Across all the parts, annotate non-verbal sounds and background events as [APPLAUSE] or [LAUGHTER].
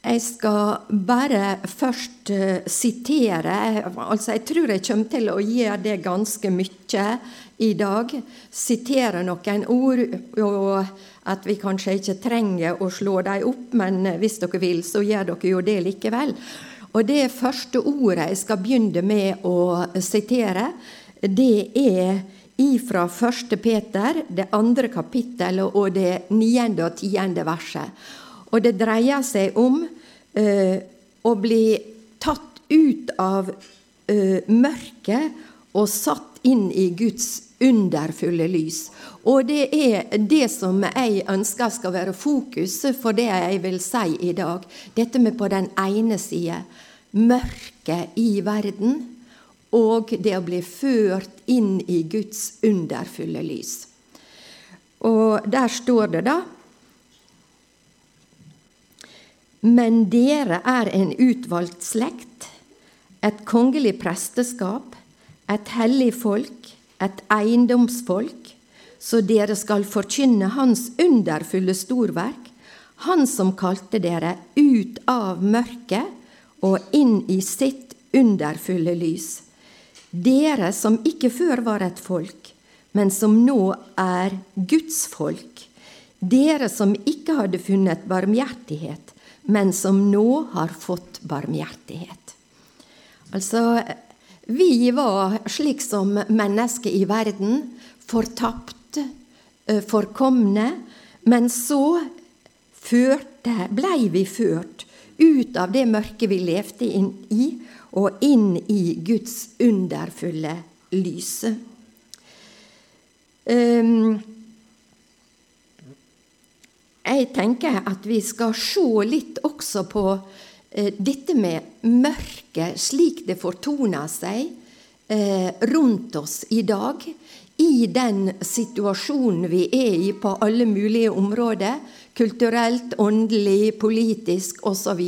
Jeg skal bare først uh, sitere altså Jeg tror jeg kommer til å gjøre det ganske mye i dag. Sitere noen ord, og at vi kanskje ikke trenger å slå dem opp, men hvis dere vil, så gjør dere jo det likevel. Og det første ordet jeg skal begynne med å sitere, det er ifra 1. Peter, det andre kapittelet og det niende og tiende verset. Og det dreier seg om uh, å bli tatt ut av uh, mørket og satt inn i Guds underfulle lys. Og det er det som jeg ønsker skal være fokuset for det jeg vil si i dag. Dette med på den ene side mørket i verden, og det å bli ført inn i Guds underfulle lys. Og der står det da Men dere er en utvalgt slekt, et kongelig presteskap, et hellig folk, et eiendomsfolk, så dere skal forkynne Hans underfulle storverk, Han som kalte dere ut av mørket og inn i sitt underfulle lys. Dere som ikke før var et folk, men som nå er Guds folk. Dere som ikke hadde funnet barmhjertighet, men som nå har fått barmhjertighet. Altså, vi var slik som mennesker i verden, fortapt, eh, forkomne, men så førte, blei vi ført ut av det mørket vi levde inn i, og inn i Guds underfulle lyse. Um, jeg tenker at vi skal se litt også på eh, dette med mørket slik det fortoner seg eh, rundt oss i dag. I den situasjonen vi er i på alle mulige områder, kulturelt, åndelig, politisk osv.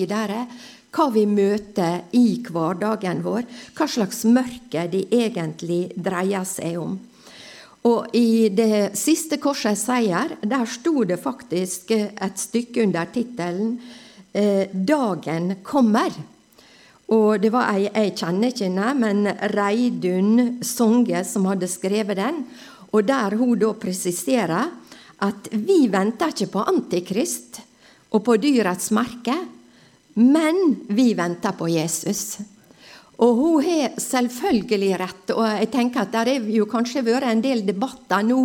Hva vi møter i hverdagen vår, hva slags mørke det egentlig dreier seg om. Og i det siste korsets seier, der sto det faktisk et stykke under tittelen eh, 'Dagen kommer'. Og det var ei jeg kjenner ikke, men Reidun Songe som hadde skrevet den. Og der hun da presiserer at vi venter ikke på Antikrist og på dyrets merke, men vi venter på Jesus. Og hun har selvfølgelig rett. Og jeg tenker at det har kanskje vært en del debatter nå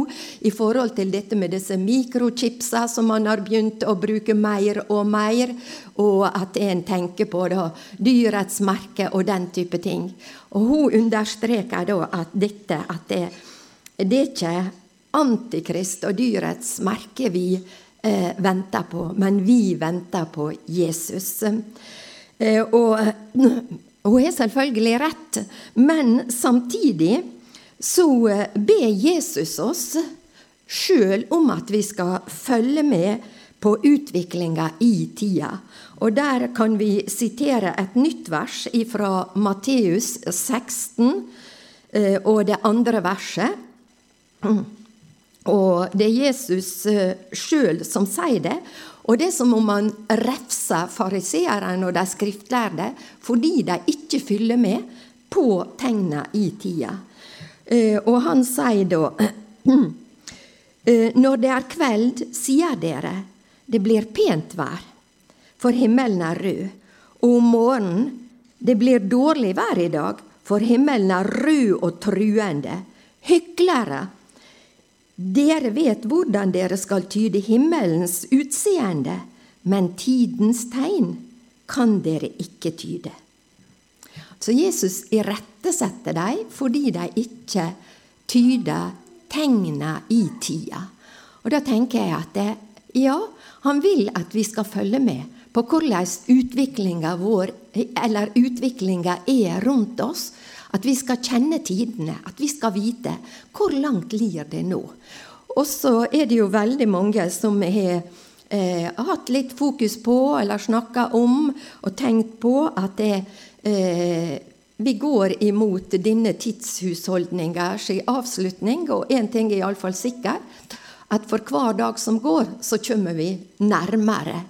i forhold til dette med disse mikrochipsa som man har begynt å bruke mer og mer, og at en tenker på da, dyrets merke og den type ting. Og hun understreker da at dette at det, det er ikke Antikrist og dyrets merke vi eh, venter på, men vi venter på Jesus. Eh, og hun har selvfølgelig rett, men samtidig så eh, ber Jesus oss sjøl om at vi skal følge med på utviklinga i tida. Og Der kan vi sitere et nytt vers fra Matteus 16 eh, og det andre verset. Og det er Jesus eh, sjøl som sier det. Og det er som om han refser fariseerne og de skriftlærde fordi de ikke fyller med på tegna i tida. Eh, og han sier da [CLEARS THROAT] eh, Når det er kveld, sier dere, det blir pent vær, for himmelen er rød. Og om morgenen, det blir dårlig vær i dag, for himmelen er rød og truende. Hyklere! Dere vet hvordan dere skal tyde himmelens utseende, men tidens tegn kan dere ikke tyde. Så Jesus irettesetter dem fordi de ikke tyder tegna i tida. Og da tenker jeg at det, ja, han vil at vi skal følge med på hvordan utviklinga vår, utviklinga er rundt oss, at vi skal kjenne tidene, at vi skal vite hvor langt lir det nå. Og så er det jo veldig mange som har eh, hatt litt fokus på, eller snakka om og tenkt på at det, eh, vi går imot denne tidshusholdningas avslutning, og én ting er iallfall sikker, at for hver dag som går, så kommer vi nærmere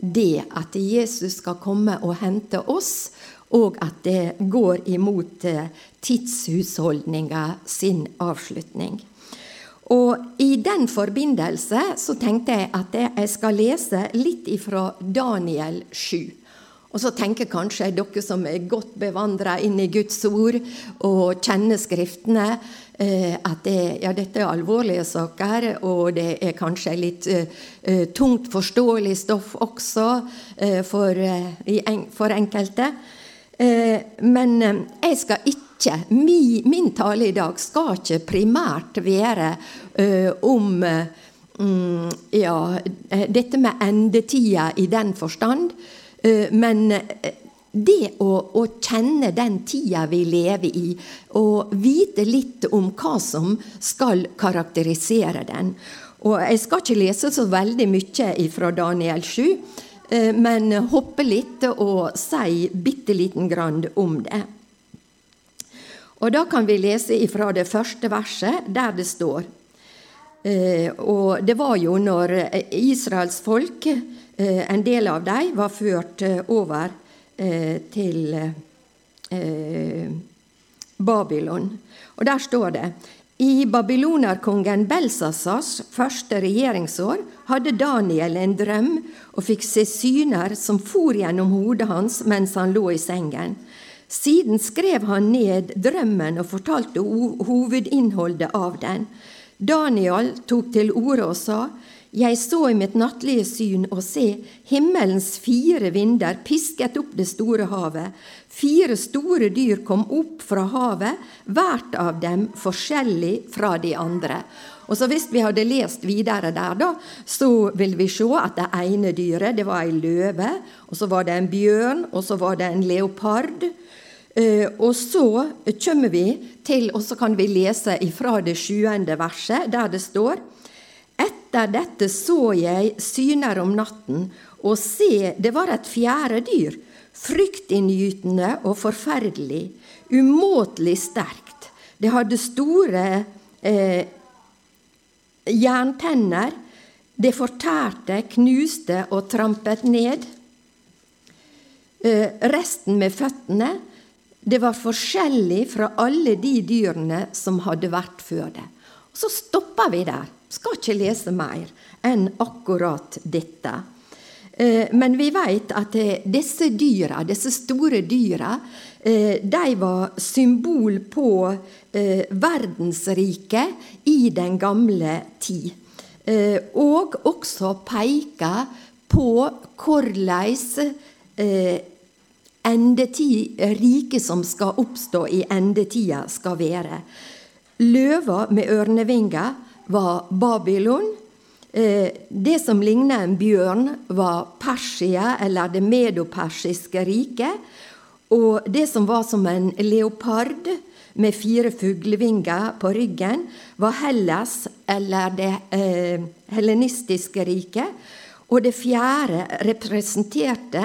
det at Jesus skal komme og hente oss, og at det går imot eh, tidshusholdninga sin avslutning. Og I den forbindelse så tenkte jeg at jeg skal lese litt ifra Daniel 7. Og så tenker kanskje dere som er godt bevandra inn i Guds ord og kjenner Skriftene, eh, at det, ja, dette er alvorlige saker, og det er kanskje litt uh, tungt forståelig stoff også uh, for, uh, for, enkelte. Men jeg skal ikke min, tale i dag skal ikke primært være om um, ja, dette med endetida i den forstand. Eh, men eh, det å, å, kjenne den tida vi lever i, og vite litt om hva som skal karakterisere den. Og Jeg skal ikke lese så veldig mye fra Daniel 7, eh, men hoppe litt og si bitte liten grann om det. Og Da kan vi lese fra det første verset, der det står Og det var jo når Israels folk Eh, en del av dem var ført eh, over eh, til Babylon. Og der står det i babylonerkongen Belsasas første regjeringsår hadde Daniel en drøm og fikk se syner som for gjennom hodet hans mens han lå i sengen. Siden skrev han ned drømmen og fortalte hovedinnholdet av den. Daniel tok til orde og sa:" Jeg så i mitt nattlige syn og se himmelens fire vinder pisket opp det store havet. Fire store dyr kom opp fra havet, hvert av dem forskjellig fra de andre. Og så Hvis vi hadde lest videre der, da, så vil vi se at det ene dyret det var ei løve, og så var det en bjørn, og så var det en leopard. Uh, og så kommer vi til, og så kan vi lese ifra det sjuende verset, der det står etter dette så jeg syner om natten, og se, det var et fjerde dyr, fryktinngytende og forferdelig, umåtelig sterkt. Det hadde store eh, jerntenner. Det fortærte, knuste og trampet ned. Eh, resten med føttene. Det var forskjellig fra alle de dyrene som hadde vært før det. Og så stopper vi der. Skal ikke lese mer enn akkurat dette. Eh, men vi vet at eh, disse dyra, disse store dyra, eh, de var symbol på verdensriket i den gamle tid. Og også peker på hvordan endetid, riket som skal oppstå i endetida, skal være. Løva med ørnevinger var Babylon. Eh, det som lignet en bjørn, var Persia, eller det medopersiske riket. Og det som var som en leopard med fire fuglevinger på ryggen, var Hellas, eller det eh, hellenistiske riket. Og det fjerde representerte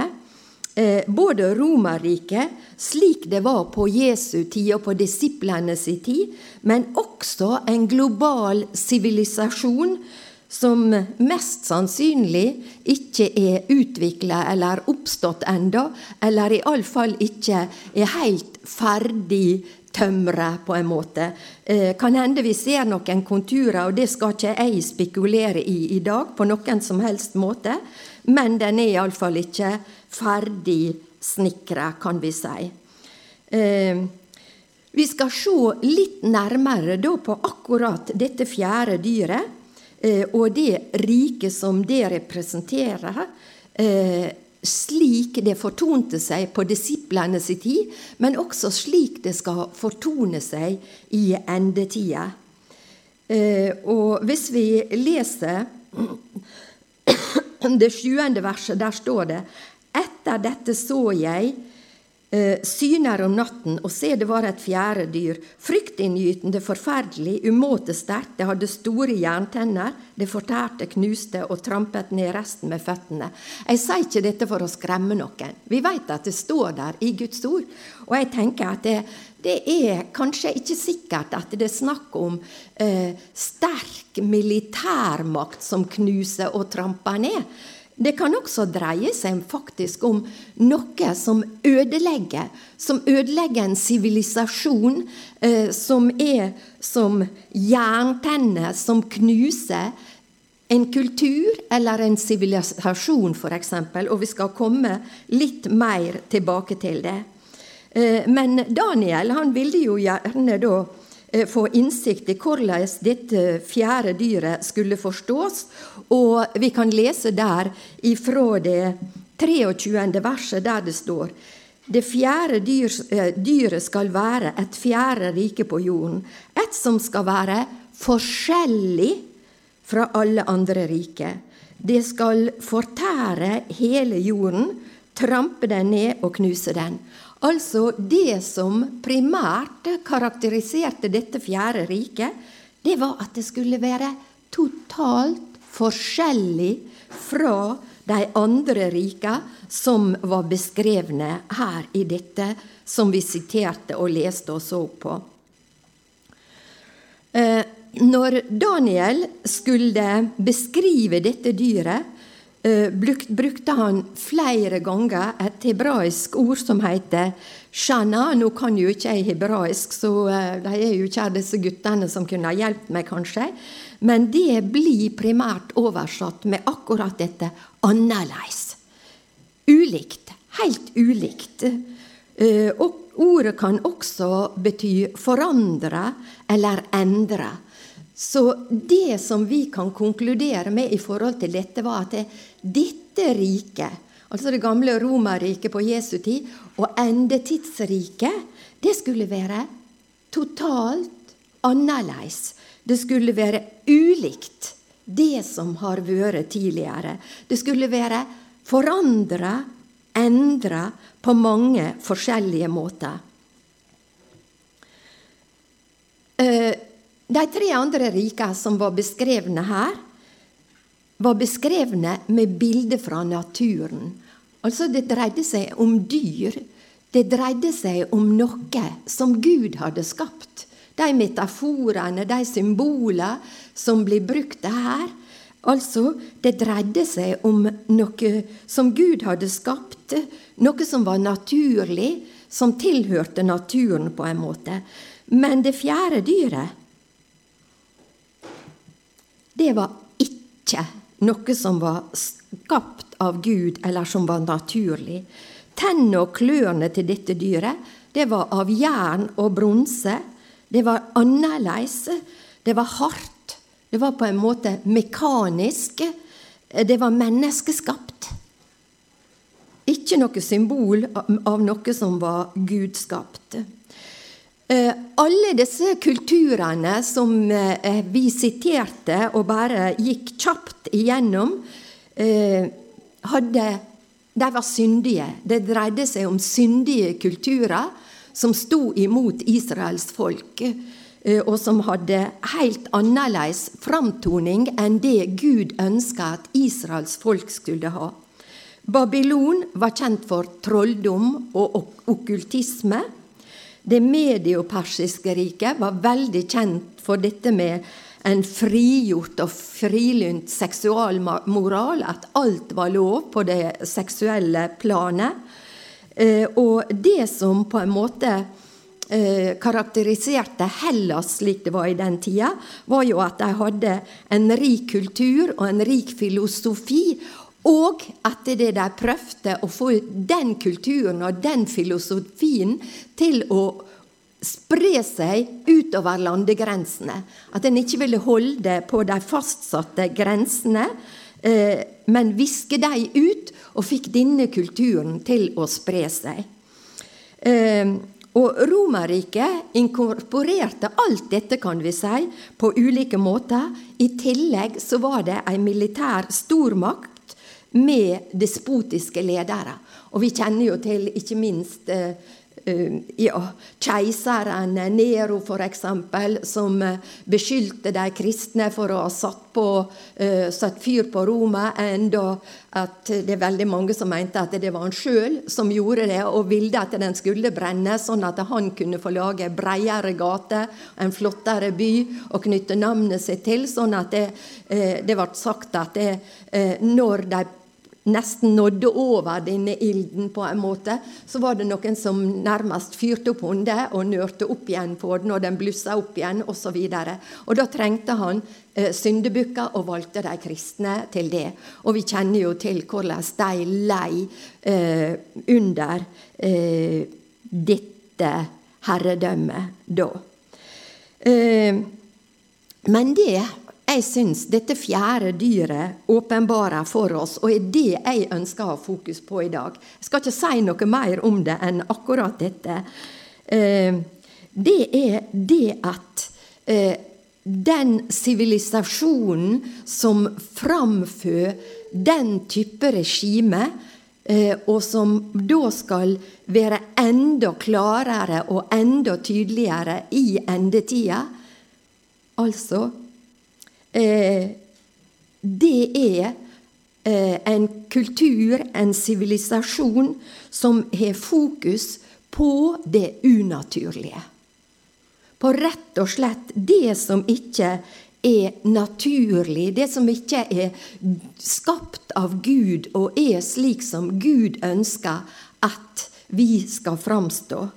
eh, både Romerriket, slik det var på Jesu tid og på disiplene sin tid, men også en global sivilisasjon som mest sannsynlig ikke er utvikla eller oppstått enda, eller iallfall ikke er helt ferdig tømra, på en måte. Eh, kan hende vi ser noen konturer, og det skal ikke jeg spekulere i i dag på noen som helst måte, men den er iallfall ikke ferdig snikra, kan vi si. Eh, vi skal se litt nærmere på akkurat dette fjerde dyret, og det riket som det representerer. Eh, slik det fortonte seg på disiplene sin tid, men også slik det skal fortone seg i endetida. Eh, og hvis vi leser det sjuende verset, der står det etter dette så jeg eh, syner om natten, og se det var et fjerde dyr, fryktinngytende, forferdelig, umåte sterkt, det hadde store jerntenner, det fortærte, knuste og trampet ned resten med føttene. Jeg sier ikke dette for å skremme noen. Vi vet at det står der i Guds ord, og jeg tenker at det, det er kanskje ikke sikkert at det er snakk om eh, sterk militærmakt som knuser og tramper ned. Det kan også dreie seg faktisk om noe som ødelegger, som ødelegger en sivilisasjon, eh, som er som jerntenner som knuser en kultur eller en sivilisasjon, f.eks. Og vi skal komme litt mer tilbake til det. Eh, men Daniel han ville jo gjerne da få innsikt i hvordan dette fjerde dyret skulle forstås. Og vi kan lese der ifra det 23. verset, der det står det fjerde dyr, eh, dyret skal være et fjerde rike på jorden, et som skal være forskjellig fra alle andre rike. Det skal fortære hele jorden, trampe den ned og knuse den. Altså det som primært karakteriserte dette fjerde riket, det var at det skulle være totalt forskjellig fra de andre rika som var beskrevne her i dette som vi siterte og leste og så på. Eh, når Daniel skulle beskrive dette dyret, brukte han flere ganger et hebraisk ord som heter shana. Nå kan jo ikke jeg hebraisk, så eh, de er jo ikke disse guttene som kunne ha hjulpet meg, kanskje. Men det blir primært oversatt med akkurat dette annerledes. Ulikt. Helt ulikt. Eh, og ordet kan også bety forandre eller endre. Så det som vi kan konkludere med i forhold til dette, var at det, dette riket, altså det gamle Romerriket på Jesu tid, og endetidsriket, det skulle være totalt annerledes. Det skulle være ulikt det som har vært tidligere. Det skulle være forandra, endra, på mange forskjellige måter. De tre andre rikene som var beskrevne her, var beskrevne med bilder fra naturen. Altså det dreide seg om dyr. Det dreide seg om noe som Gud hadde skapt. De metaforene, de symbolene som blir brukt her. Altså, det dreide seg om noe som Gud hadde skapt, noe som var naturlig, som tilhørte naturen på en måte. Men det fjerde dyret, det var ikke noe som var skapt av Gud, eller som var naturlig. Tennene og klørne til dette dyret, det var av jern og bronse. Det var annerledes. Det var hardt. Det var på en måte mekanisk. Det var menneskeskapt. Ikke noe symbol av noe som var gudskapt. Eh, alle disse kulturene som eh, vi siterte og bare gikk kjapt igjennom, eh, hadde, de var syndige. Det dreide seg om syndige kulturer som sto imot Israels folk, og som hadde helt annerledes framtoning enn det Gud ønska at Israels folk skulle ha. Babylon var kjent for trolldom og okkultisme. Det mediopersiske riket var veldig kjent for dette med en frigjort og frilynt seksualmoral, at alt var lov på det seksuelle planet. Eh, og det som på en måte eh, karakteriserte Hellas slik det var i den tida, var jo at de hadde en rik kultur og en rik filosofi, og etter det de prøvde å få den kulturen og den filosofien til å spre seg utover landegrensene. At en ikke ville holde på de fastsatte grensene, eh, men viske dem ut, og fikk denne kulturen til å spre seg. Eh, og Romerriket inkorporerte alt dette, kan vi si, på ulike måter. I tillegg så var det en militær stormakt med despotiske ledere. Og vi kjenner jo til ikke minst eh, eh ja, keiseren Nero, f.eks., som eh, beskyldte de kristne for å ha satt, på, uh, satt fyr på Roma, enda at det er veldig mange som mente at det var han sjøl som gjorde det, og ville at den skulle brenne, sånn at han kunne få lage bredere gate, en flottere by, og knytte navnet sitt til. Sånn at det, det ble sagt at det, når de nesten nådde over denne ilden på en måte, så var det noen som nærmest fyrte opp hundet og nørte opp igjen på den, og den blussa opp igjen, osv. Da trengte han eh, syndebukker og valgte de kristne til det. Og vi kjenner jo til hvordan de lei eh, under eh, dette herredømmet da. Eh, men det jeg syns dette fjerde dyret åpenbarer for oss, og er det jeg ønsker å ha fokus på i dag. Jeg skal ikke si noe mer om det enn akkurat dette. Eh, det er det at eh, den sivilisasjonen som framfører den type regime, eh, og som da skal være enda klarere og enda tydeligere i endetida, altså det er eh, en kultur, en sivilisasjon, som har fokus på det unaturlige. På rett og slett det som ikke er naturlig, det som ikke er skapt av Gud og er slik som Gud ønsker at vi skal framstå.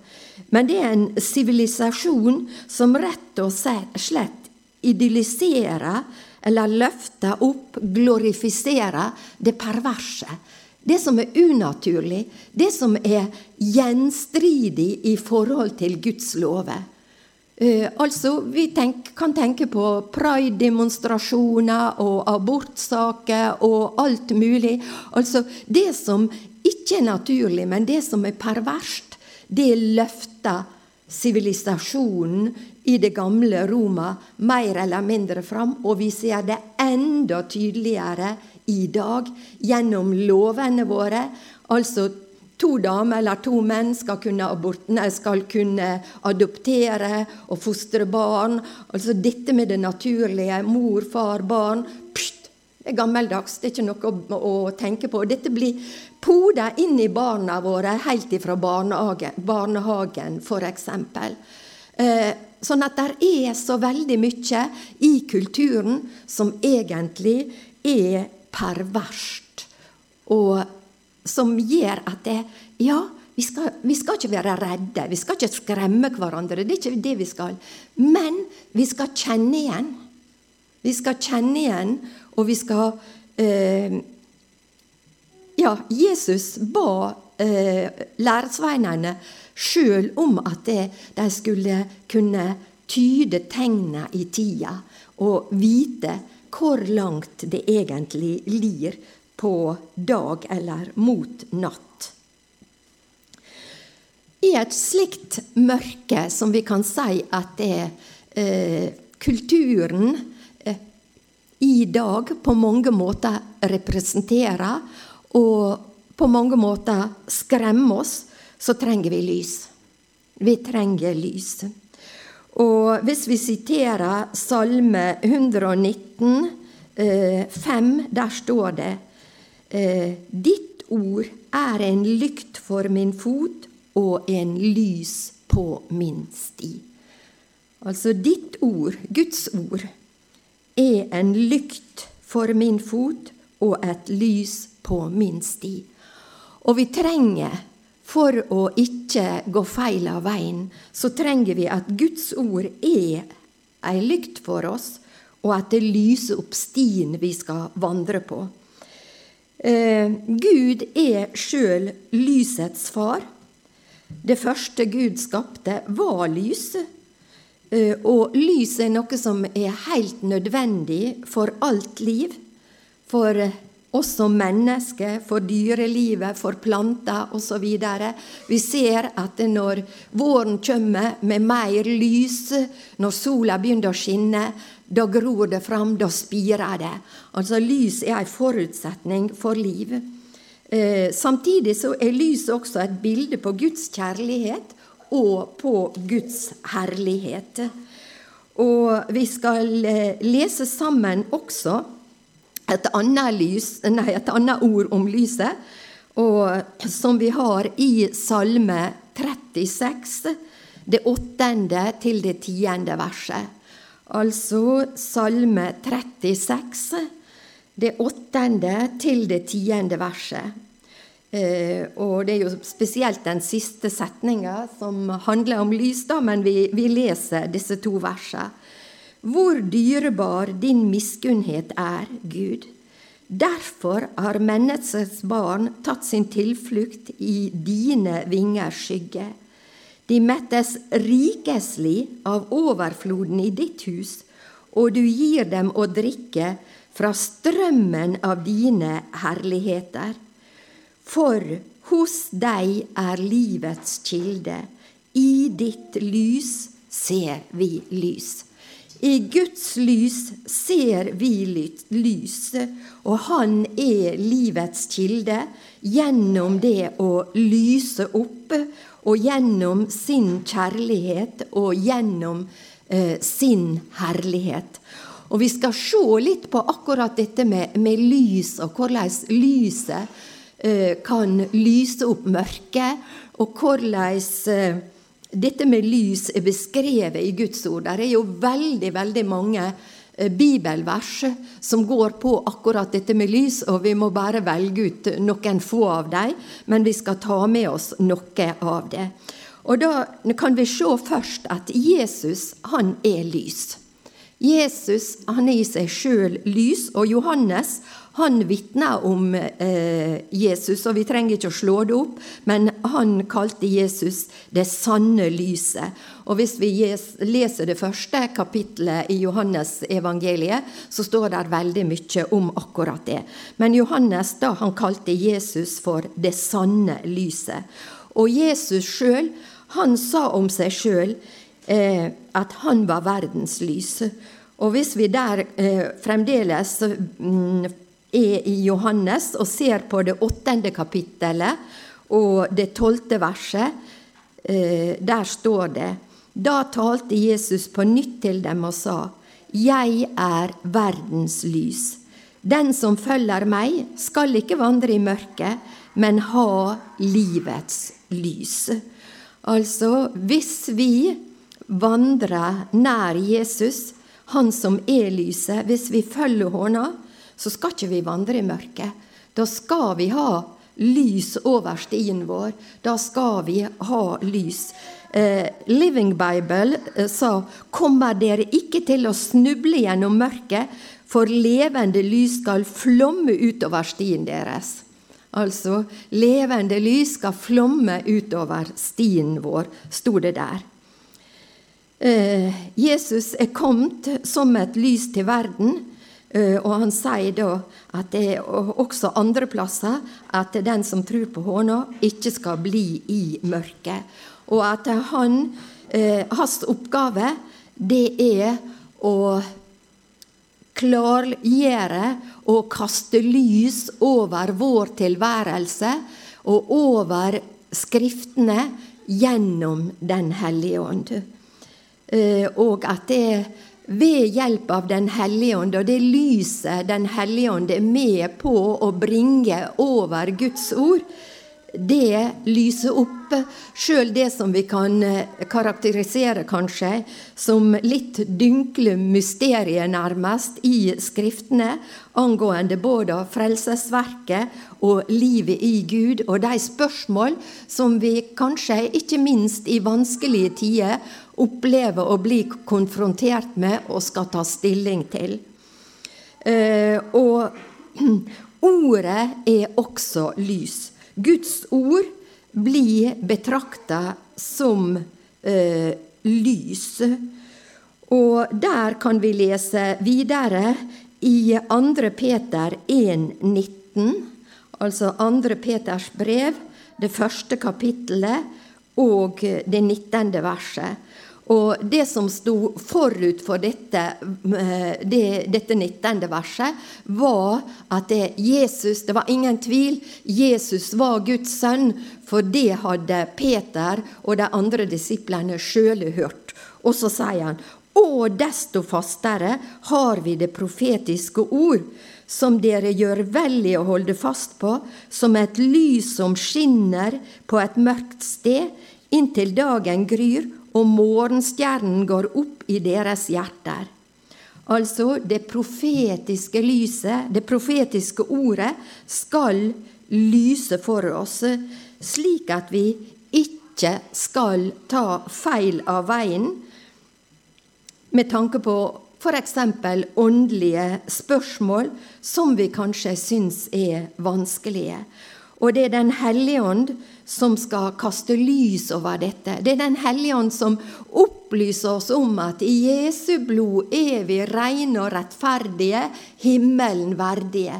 Men det er en sivilisasjon som rett og slett idyllisere eller løfte opp, glorifisere det perverse. Det som er unaturlig, det som er gjenstridig i forhold til Guds lover. Uh, altså, Vi tenk, kan tenke på pride-demonstrasjoner og abortsaker og alt mulig. Altså, Det som ikke er naturlig, men det som er perverst, det løfter sivilisasjonen i det gamle Roma mer eller mindre fram, og vi ser det enda tydeligere i dag gjennom lovene våre. Altså to damer eller to menn skal kunne, abort, nei, skal kunne adoptere og fostre barn. Altså dette med det naturlige, mor, far, barn. Pst, det er gammeldags, det er ikke noe å, å tenke på. Dette blir poda inn i barna våre helt ifra barnehagen, barnehagen f.eks. Eh, sånn at det er så veldig mye i kulturen som egentlig er perverst, og som gjør at det Ja, vi skal, vi skal, ikke være redde, vi skal ikke skremme hverandre, det er ikke det vi skal. Men vi skal kjenne igjen. Vi skal kjenne igjen og vi skal eh, Ja, Jesus ba eh, læresveinene sjøl om at det, de skulle kunne tyde tegna i tida og vite hvor langt det egentlig lir på dag eller mot natt. I et slikt mørke som vi kan si at det er eh, kulturen i dag på mange måter representerer og på mange måter skremmer oss, så trenger vi lys. Vi trenger lys. Og hvis vi siterer Salme 119, 5, eh, der står det eh, Ditt ord er en lykt for min fot og en lys på min sti. Altså ditt ord, Guds ord, er en lykt for min fot og et lys på min sti. Og vi trenger, for å ikke gå feil av veien, så trenger vi at Guds ord er ei lykt for oss, og at det lyser opp stien vi skal vandre på. Eh, Gud er sjøl lysets far. Det første Gud skapte, var lyset. Eh, og lys er noe som er helt nødvendig for alt liv. For oss som mennesker, for dyrelivet, for planter osv. Vi ser at når våren kommer med mer lys, når sola begynner å skinne, da gror det fram, da spirer det. Altså Lys er en forutsetning for liv. Eh, samtidig så er lys også et bilde på Guds kjærlighet og på Guds herlighet. Og vi skal eh, lese sammen også et annet, lys, nei, et annet ord om lyset, og, som vi har i Salme 36, det åttende til det tiende verset. Altså Salme 36, det åttende til det tiende verset. Eh, og det er jo spesielt den siste setninga som handler om lys, da, men vi, vi leser disse to versene. Hvor dyrebar din miskunnhet er, Gud. Derfor har menneskets barn tatt sin tilflukt i dine vingers skygge. De mettes rikeslig av overfloden i ditt hus, og du gir dem å drikke fra strømmen av dine herligheter. For hos deg er livets kilde, i ditt lys ser vi lys. I Guds lys ser vi lys, og Han er livets kilde gjennom det å lyse opp, og gjennom sin kjærlighet og gjennom eh, sin herlighet. Og Vi skal se litt på akkurat dette med, med lys, og hvordan lyset kan lyse opp mørket, og hvordan eh, dette med lys er beskrevet i Guds ord. Det er jo veldig, veldig mange eh, bibelvers som går på akkurat dette med lys, og vi må bare velge ut noen få av dem, men vi skal ta med oss noe av det. Og Da kan vi se først at Jesus, han er lys. Jesus han er i seg sjøl lys, og Johannes han vitner om eh, Jesus, og vi trenger ikke å slå det opp, men han kalte Jesus det sanne lyset. Og hvis vi leser det første kapitlet i Johannes evangeliet, så står det veldig mye om akkurat det. Men Johannes da, han kalte Jesus for det sanne lyset. Og Jesus sjøl, han sa om seg sjøl eh, at han var verdens lys. Og hvis vi der eh, fremdeles mm, er i Johannes og ser på det åttende kapittelet og det tolvte verset, eh, der står det Da talte Jesus på nytt til dem og sa:" Jeg er verdens lys. Den som følger meg, skal ikke vandre i mørket, men ha livets lys. Altså, hvis vi vandrer nær Jesus, han som er lyset, hvis vi følger hånda, så skal ikke vi vandre i mørket. Da skal vi ha lys over stien vår. Da skal vi ha lys. Eh, Living Bible eh, sa 'Kommer dere ikke til å snuble gjennom mørket, for levende lys skal flomme utover stien deres'. Altså, levende lys skal flomme utover stien vår, sto det der. Eh, Jesus er kommet som et lys til verden. Eh, og han sier da at det er også andre plasser at den som tror på Håna, ikke skal bli i mørket. Og at han, eh, hans oppgave, det er å klargjøre og kaste lys over vår tilværelse og over Skriftene gjennom Den hellige ånd. Eh, og at det er ved hjelp av Den hellige ånd, og det lyset Den hellige ånd er med på å bringe over Guds ord, det lyser opp. Sjøl det som vi kan eh, karakterisere kanskje som litt dynkle mysterier, nærmest, i Skriftene angående både frelsesverket og livet i Gud, og de spørsmål som vi kanskje, ikke minst i vanskelige tider, opplever å bli konfrontert med og skal ta stilling til. Eh, og [CLEARS THROAT] ordet er også lys. Guds ord blir betrakta som eh, lys. Og der kan vi lese videre i 2. Peter 1,19, altså 2. Peters brev, det første kapittelet og det 19. verset. Og det som sto forut for dette, eh, det, dette 19. verset, var at det, Jesus Det var ingen tvil. Jesus var Guds sønn, for det hadde Peter og de andre disiplene sjøl hørt. Og så sier han og desto fastere har vi det profetiske ord, som dere gjør vel i å holde fast på, som et lys som skinner på et mørkt sted, inntil dagen gryr og morgenstjernen går opp i deres hjerter. Altså det profetiske lyset, det profetiske ordet, skal lyse for oss, slik at vi ikke skal ta feil av veien med tanke på f.eks. åndelige spørsmål som vi kanskje syns er vanskelige. Og det er Den hellige ånd som skal kaste lys over dette. Det er Den hellige ånd som opplyser oss om at i Jesu blod er vi rene og rettferdige, himmelen verdige.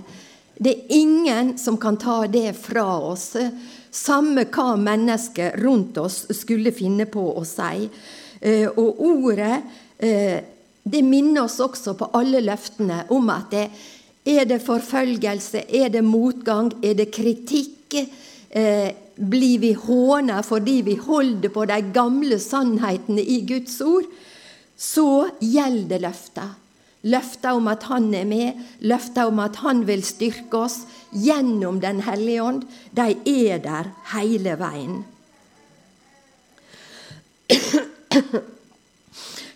Det er ingen som kan ta det fra oss, samme hva mennesker rundt oss skulle finne på å si. Eh, og ordet eh, det minner oss også på alle løftene om at det er det forfølgelse, er det motgang, er det kritikk? Eh, blir vi håna fordi vi holder på de gamle sannhetene i Guds ord? Så gjelder løftet. Løftet om at Han er med, løftet om at Han vil styrke oss gjennom Den hellige ånd, de er der hele veien.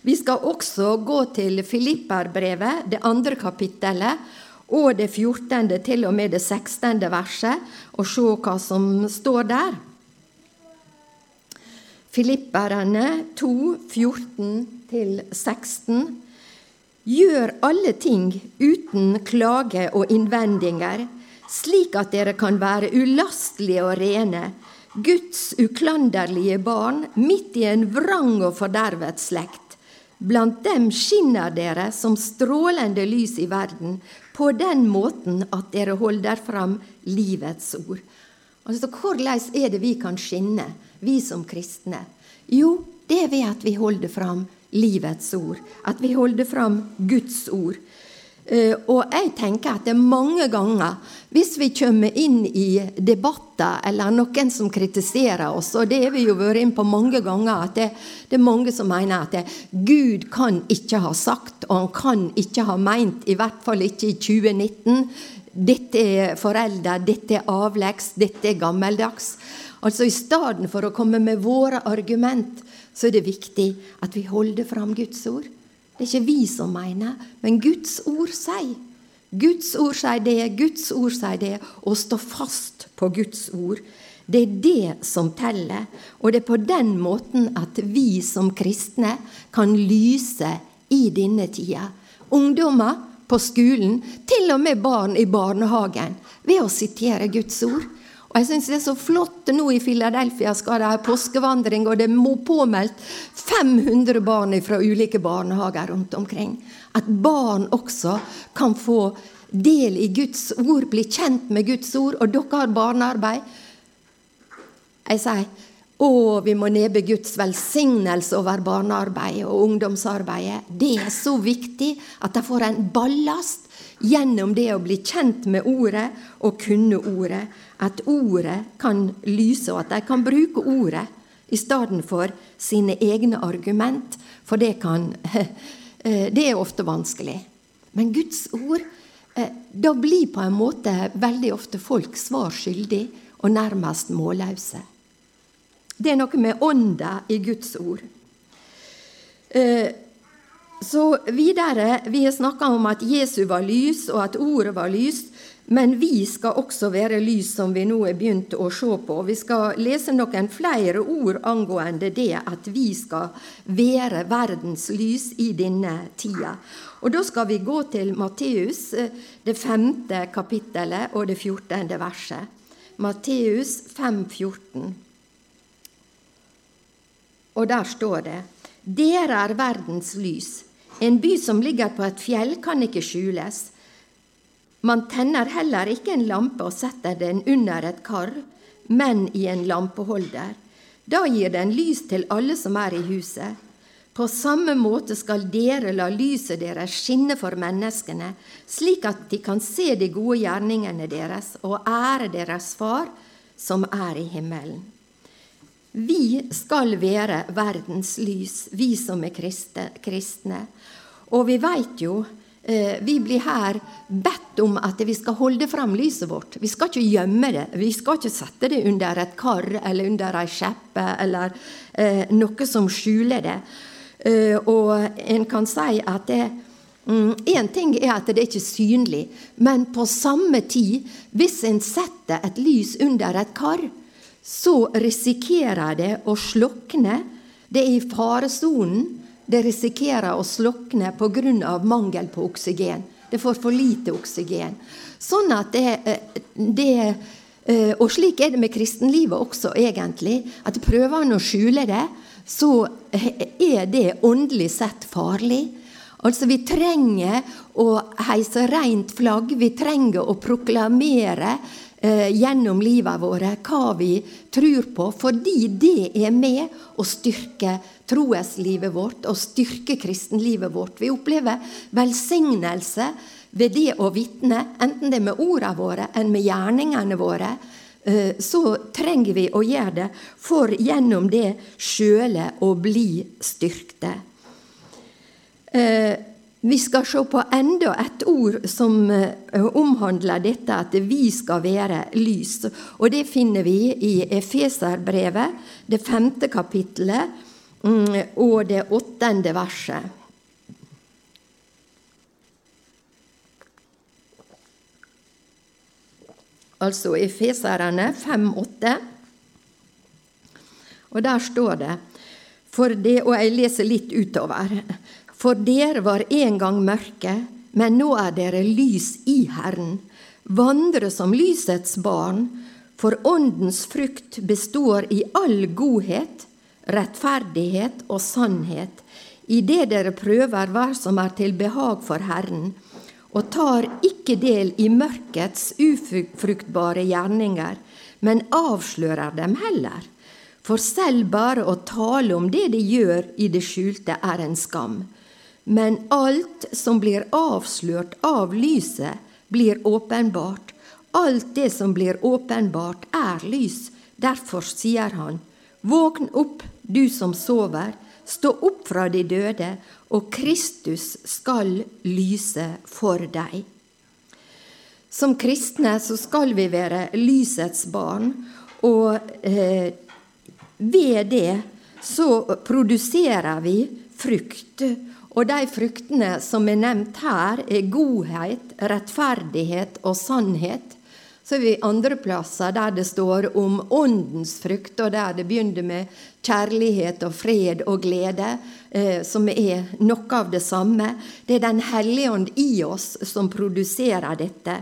Vi skal også gå til Filipperbrevet, det andre kapittelet, og det 14. til og med det 16. verset, og se hva som står der. Filipperne 2, 14-16. Gjør alle ting uten klage og innvendinger, slik at dere kan være ulastelige og rene, Guds uklanderlige barn midt i en vrang og fordervet slekt. Blant dem skinner dere som strålende lys i verden, på den måten at dere holder fram livets ord. Altså, Hvordan er det vi kan skinne, vi som kristne? Jo, det er ved at vi holder fram livets ord. At vi holder fram Guds ord. Eh, og jeg tenker at det er mange ganger, hvis vi kommer inn i debatter eller noen som kritiserer oss, og det har vi jo vært inn på mange ganger, at det, det er mange som mener at det, Gud kan ikke ha sagt, og han kan ikke ha meint, i hvert fall ikke i 2019, dette er foreldre, dette er avleggs, dette er gammeldags. Altså I stedet for å komme med våre argument, så er det viktig at vi holder fram Guds ord. Det er ikke vi som mener, men Guds ord sier. Guds ord sier det, Guds ord sier det, og stå fast på Guds ord. Det er det som teller, og det er på den måten at vi som kristne kan lyse i denne tida. Ungdommer på skolen, til og med barn i barnehagen, ved å sitere Guds ord. Og jeg syns det er så flott nå i Philadelphia skal de ha påskevandring, og det må påmeldt 500 barn fra ulike barnehager rundt omkring. At barn også kan få del i Guds ord, bli kjent med Guds ord. Og dere har barnearbeid. Jeg sier å, vi må nebe Guds velsignelse over barnearbeidet og ungdomsarbeidet. Det er så viktig at de får en ballast gjennom det å bli kjent med ordet og kunne ordet. At ordet kan lyse, og at de kan bruke ordet i stedet for sine egne argument. For det kan [LAUGHS] eh, Det er ofte vanskelig. Men Guds ord eh, Da blir på en måte veldig ofte folk svar skyldig og nærmest målløse. Det er noe med ånda i Guds ord. Eh, så videre, Vi har snakka om at Jesu var lys, og at ordet var lys. Men vi skal også være lys, som vi nå er begynt å se på. Vi skal lese noen flere ord angående det at vi skal være verdens lys i denne tida. Og Da skal vi gå til Matteus, det femte kapittelet og det fjortende verset. Matteus 5, 14. Og der står det:" Dere er verdens lys. En by som ligger på et fjell, kan ikke skjules. Man tenner heller ikke en lampe og setter den under et kar, men i en lampeholder. Da gir den lys til alle som er i huset. På samme måte skal dere la lyset deres skinne for menneskene, slik at de kan se de gode gjerningene deres og ære deres Far som er i himmelen. Vi skal være verdens lys, vi som er kristne. Og vi veit jo Vi blir her bedt om at vi skal holde fram lyset vårt. Vi skal ikke gjemme det. Vi skal ikke sette det under et kar eller under ei skjeppe eller eh, noe som skjuler det. Eh, og en kan si at det, Én mm, ting er at det er ikke synlig, men på samme tid, hvis en setter et lys under et kar, så risikerer det å slukne. Det er i faresonen. Det risikerer å slukne pga. mangel på oksygen. Det får for lite oksygen. Sånn at det, eh, det eh, Og slik er det med kristenlivet også, egentlig. At prøver en å skjule det, så er det åndelig sett farlig. Altså, vi trenger å heise rent flagg. Vi trenger å proklamere eh, gjennom livet våre hva vi tror på, fordi det er med å styrke troeslivet vårt og styrke kristenlivet vårt. Vi opplever velsignelse ved det å vitne, enten det er med ordene våre enn med gjerningene våre, eh, så trenger vi å gjøre det for gjennom det sjøle å bli styrkte. Eh, vi skal se på enda et ord som eh, omhandler dette at vi skal være lys. Og det finner vi i Efeserbrevet, det femte kapittelet mm, og det åttende verset. altså Efeserene 5,8. Og der står det for det, Og jeg leser litt utover. For dere var en gang mørke, men nå er dere lys i Herren. Vandre som lysets barn, for Åndens frukt består i all godhet, rettferdighet og sannhet, i det dere prøver hva som er til behag for Herren og tar ikke del i mørkets ufruktbare gjerninger, men avslører dem heller. For selv bare å tale om det de gjør i det skjulte, er en skam. Men alt som blir avslørt av lyset, blir åpenbart. Alt det som blir åpenbart, er lys. Derfor sier han, Våkn opp, du som sover, stå opp fra de døde, og Kristus skal lyse for deg. Som kristne så skal vi være lysets barn, og eh, ved det så produserer vi frukt. Og de fruktene som er nevnt her, er godhet, rettferdighet og sannhet. Så er vi andre plasser der det står om åndens frukt, og der det begynner med kjærlighet og fred og glede, eh, som er noe av det samme. Det er Den hellige ånd i oss som produserer dette.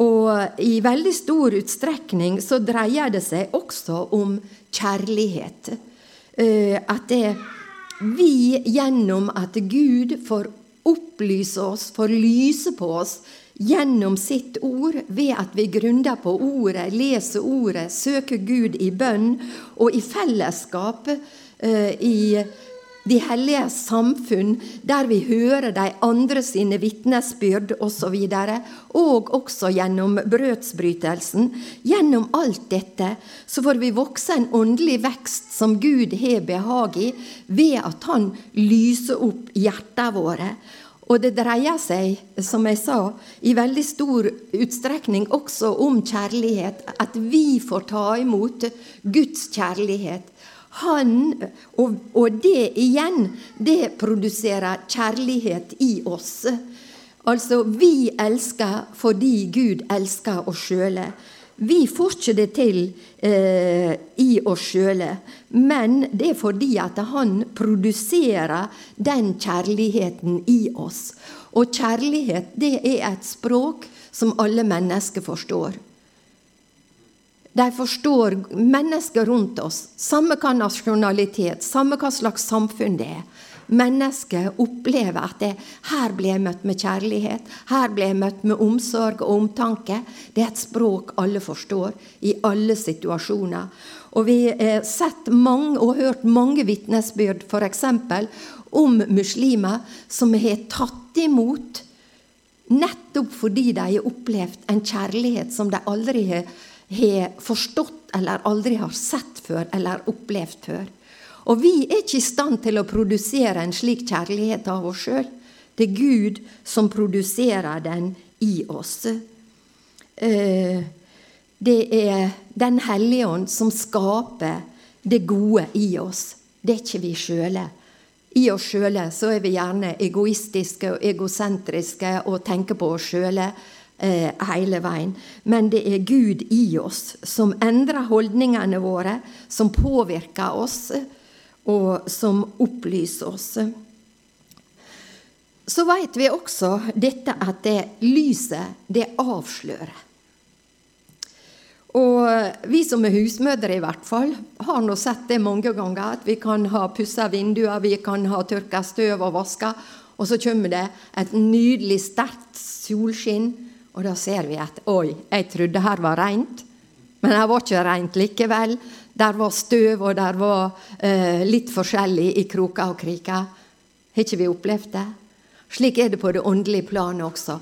Og i veldig stor utstrekning så dreier det seg også om kjærlighet. Eh, at det vi gjennom at Gud får opplyse oss, får lyse på oss, gjennom sitt ord, ved at vi grunner på ordet, leser ordet, søker Gud i bønn og i fellesskap eh, i de hellige samfunn, der vi hører de andre sine vitnesbyrd osv., og, og også gjennom brødsbrytelsen. Gjennom alt dette så får vi vokse en åndelig vekst som Gud har behag i, ved at Han lyser opp hjertene våre. Og det dreier seg, som jeg sa, i veldig stor utstrekning også om kjærlighet. At vi får ta imot Guds kjærlighet. Han, og, og det igjen, det produserer kjærlighet i oss. Altså, vi elsker fordi Gud elsker oss sjøle. Vi får ikke det til eh, i oss sjøle, men det er fordi at han produserer den kjærligheten i oss. Og kjærlighet, det er et språk som alle mennesker forstår. De forstår mennesker rundt oss, samme hva nasjonalitet, samme hva slags samfunn det er. Mennesket opplever at det, her blir jeg møtt med kjærlighet, her blir jeg møtt med omsorg og omtanke. Det er et språk alle forstår, i alle situasjoner. Og vi har sett mange og hørt mange vitnesbyrd f.eks. om muslimer som har tatt imot nettopp fordi de har opplevd en kjærlighet som de aldri har, har forstått eller aldri har sett før eller opplevd før. Og vi er ikke i stand til å produsere en slik kjærlighet av oss sjøl. Det er Gud som produserer den i oss. Eh, det er Den hellige ånd som skaper det gode i oss. Det er ikke vi sjøle. I oss sjøle er vi gjerne egoistiske og egosentriske og tenker på oss sjøle eh, hele veien. Men det er Gud i oss som endrer holdningene våre, som påvirker oss, og som opplyser oss. Så veit vi også dette at det lyset, det avslører. Og vi som er husmødre, i hvert fall, har nå sett det mange ganger. At vi kan ha pussa vinduer, vi kan ha tørka støv og vaska, og så kommer det et nydelig, sterkt solskinn, og da ser vi at oi, jeg trodde her var rent, men her var ikke rent likevel. Der var støv, og der var eh, litt forskjellig i kroker og kriker. Har ikke vi opplevd det? Slik er det på det åndelige planet også.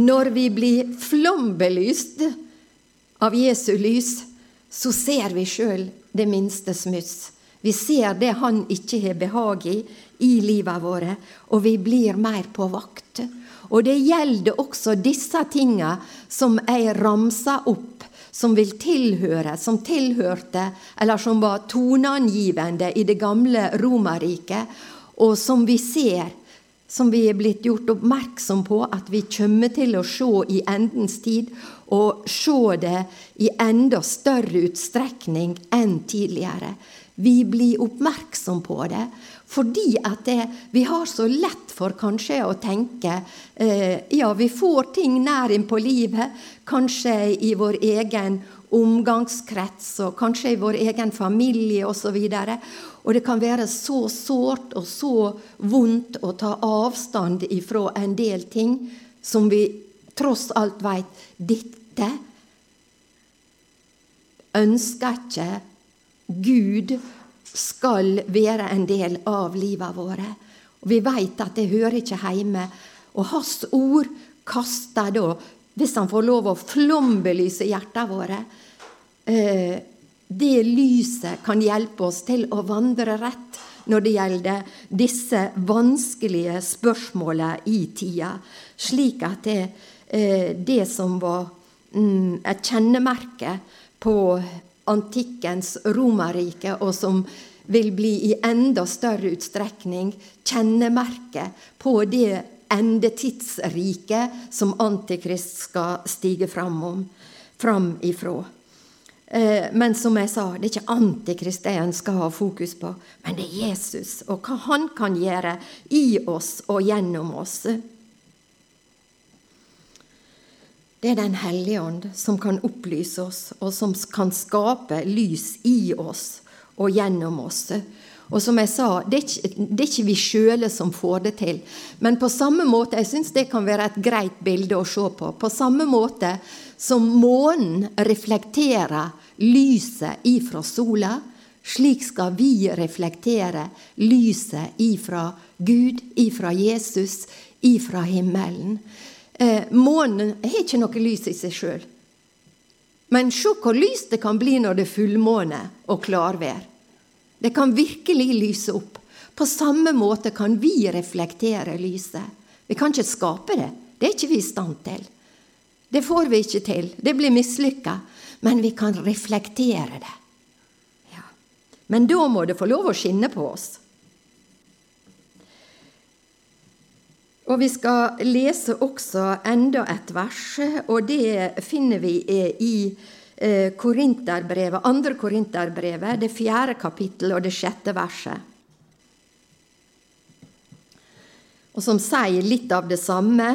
Når vi blir flombelyst av Jesu lys, så ser vi sjøl det minste smuss. Vi ser det Han ikke har behag i i livet våre, og vi blir mer på vakt. Og det gjelder også disse tinga som jeg ramsa opp, som vil tilhøre, som tilhørte, eller som var toneangivende i det gamle Romerriket, og som vi ser som vi er blitt gjort oppmerksom på at vi kommer til å se i endens tid, og se det i enda større utstrekning enn tidligere. Vi blir oppmerksom på det fordi at det, vi har så lett for kanskje å tenke eh, Ja, vi får ting nær inn på livet, kanskje i vår egen omgangskrets og kanskje i vår egen familie osv. Og det kan være så sårt og så vondt å ta avstand ifra en del ting som vi tross alt veit dette ønsker ikke Gud skal være en del av livet våre. Og Vi veit at det hører ikke hjemme. Og Hans ord kaster da, hvis han får lov å flombelyse hjertene våre, eh, det lyset kan hjelpe oss til å vandre rett når det gjelder disse vanskelige spørsmålene i tida, slik at det, eh, det som var mm, et kjennemerke på antikkens Romerrike, og som vil bli i enda større utstrekning kjennemerket på det endetidsriket som Antikrist skal stige fram, om, fram ifra. Eh, men som jeg sa, det er ikke Antikrist jeg ønsker å ha fokus på, men det er Jesus og hva han kan gjøre i oss og gjennom oss. Det er Den hellige ånd som kan opplyse oss, og som kan skape lys i oss og gjennom oss. Og som jeg sa, det er ikke, det er ikke vi sjøle som får det til. Men på samme måte, jeg syns det kan være et greit bilde å se på. På samme måte som månen reflekterer lyset ifra sola, slik skal vi reflektere lyset ifra Gud, ifra Jesus, ifra himmelen. Eh, månen har ikke noe lys i seg sjøl. Men se hvor lyst det kan bli når det er fullmåne og klarvær. Det kan virkelig lyse opp. På samme måte kan vi reflektere lyset. Vi kan ikke skape det. Det er ikke vi i stand til. Det får vi ikke til. Det blir mislykka. Men vi kan reflektere det. Ja. Men da må det få lov å skinne på oss. Og vi skal lese også enda et vers, og det finner vi i eh, Korinterbrevet, andre Korinterbrevet, det fjerde kapittel og det sjette verset. Og som sier litt av det samme.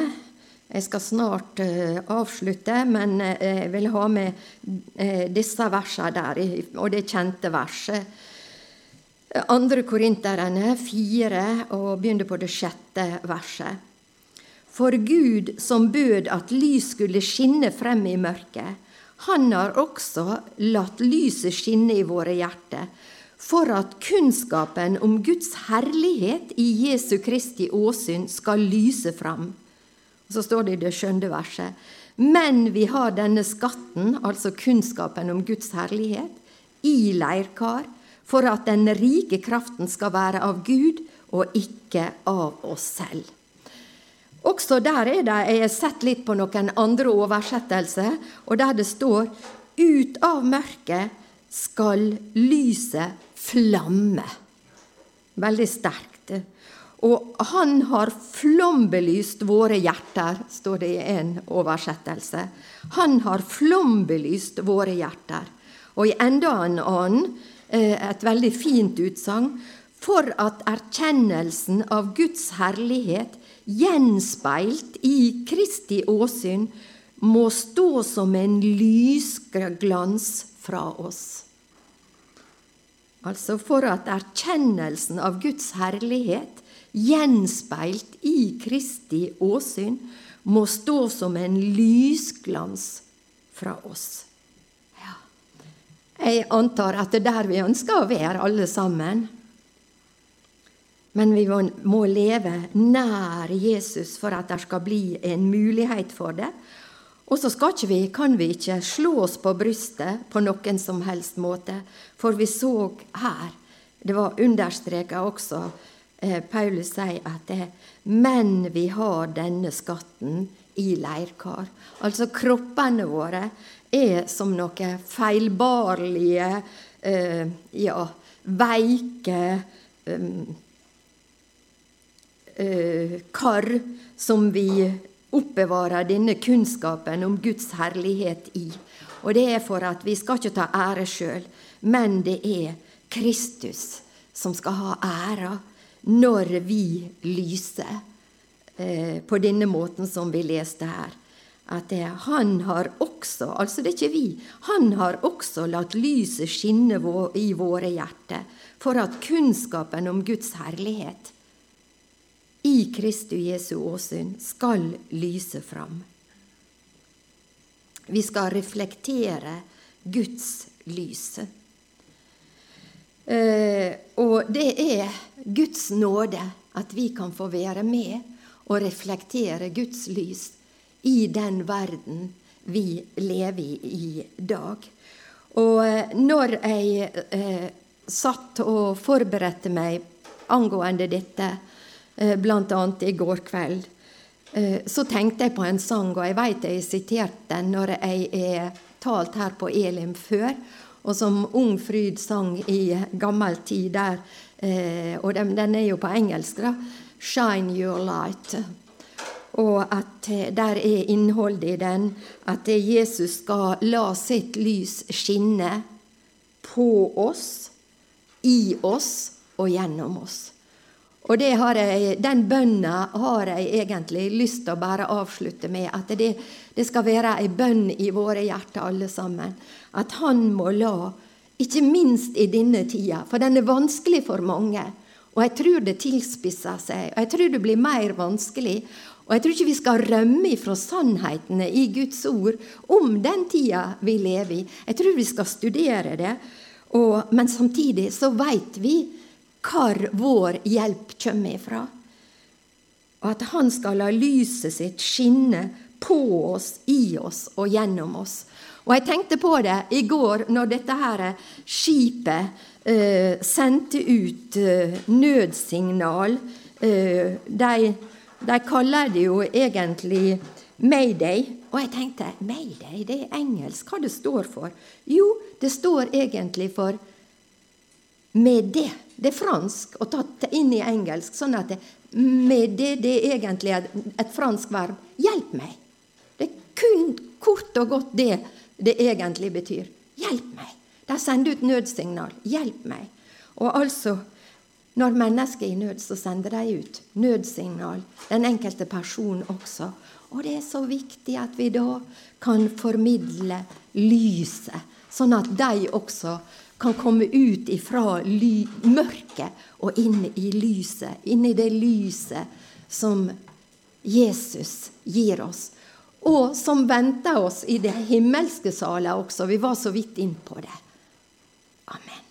Jeg skal snart uh, avslutte, men jeg vil ha med disse versene der, og det kjente verset. Andre Korinterne fire, og begynner på det sjette verset. For Gud som bød at lys skulle skinne frem i mørket, han har også latt lyset skinne i våre hjerter, for at kunnskapen om Guds herlighet i Jesu Kristi åsyn skal lyse fram. Så står det i det skjønne verset. Men vi har denne skatten, altså kunnskapen om Guds herlighet, i leirkar, for at den rike kraften skal være av Gud og ikke av oss selv. Også der er det Jeg har sett litt på noen andre oversettelser, og der det står Ut av mørket skal lyset flamme. Veldig sterkt. Og han har flombelyst våre hjerter, står det i en oversettelse. Han har flombelyst våre hjerter. Og i enda en annen, et veldig fint utsagn, for at erkjennelsen av Guds herlighet gjenspeilt i Kristi åsyn må stå som en lysglans fra oss. Altså for at erkjennelsen av Guds herlighet gjenspeilt i Kristi åsyn, må stå som en lysglans fra oss. Jeg antar at det er der vi ønsker å være, alle sammen. Men vi må leve nær Jesus for at det skal bli en mulighet for det. Og så vi, kan vi ikke slå oss på brystet på noen som helst måte, for vi så her Det var understreka også Eh, Paulus sier at det, men vi har denne skatten i leirkar. Altså kroppene våre er som noe feilbarlige, eh, ja, veike eh, eh, kar som vi oppbevarer denne kunnskapen om Guds herlighet i. Og det er for at vi skal ikke ta ære sjøl, men det er Kristus som skal ha æra når vi lyser eh, på denne måten som vi leste her. At det, han har også, altså det er ikke vi, han har også latt lyset skinne i våre hjerter for at kunnskapen om Guds herlighet i Kristu Jesu åsyn skal lyse fram. Vi skal reflektere Guds lys. Eh, og det er Guds nåde at vi kan få være med og reflektere Guds lys i den verden vi lever i i dag. Og eh, når jeg eh, satt og forberedte meg angående dette, eh, bl.a. i går kveld, eh, så tenkte jeg på en sang, og jeg vet jeg har sitert den når jeg er talt her på Elim før og som Ung Fryd sang i gammel tid der. Eh, og den, den, er jo på engelsk, da. 'Shine your light'. Og at eh, der er innholdet i den at Jesus skal la sitt lys skinne på oss, i oss og gjennom oss. Og jeg, den bønna har jeg egentlig lyst til å bare avslutte med. At det, det skal være ei bønn i våre hjerter, alle sammen at han må la, ikke minst i denne tida, for den er vanskelig for mange. Og jeg tror det tilspisser seg, og jeg tror det blir mer vanskelig. Og jeg tror ikke vi skal rømme ifra sannhetene i Guds ord om den tida vi lever i. Jeg tror vi skal studere det, og, men samtidig så veit vi hvor vår hjelp kommer ifra. Og at Han skal la lyset sitt skinne på oss, i oss og gjennom oss. Og jeg tenkte på det i går når dette her skipet eh, sendte ut eh, nødsignal. Eh, de, de, kaller det jo egentlig Mayday. Og jeg tenkte Mayday, det er engelsk. Hva det står for? Jo, det står egentlig for med det. Det er fransk og tatt inn i engelsk. sånn at det, med det, det er egentlig et, et fransk verb. Hjelp meg! Det er kun kort og godt det det egentlig betyr. Hjelp meg! De sender ut nødsignal. Hjelp meg! Og altså, når mennesker er i nød, så sender de ut nødsignal. Den enkelte person også. Og det er så viktig at vi da kan formidle lyset, sånn at de også kan komme ut ifra mørket og inn i lyset. Inn i det lyset som Jesus gir oss og som venter oss i det himmelske salet også. Vi var så vidt inn på det. Amen.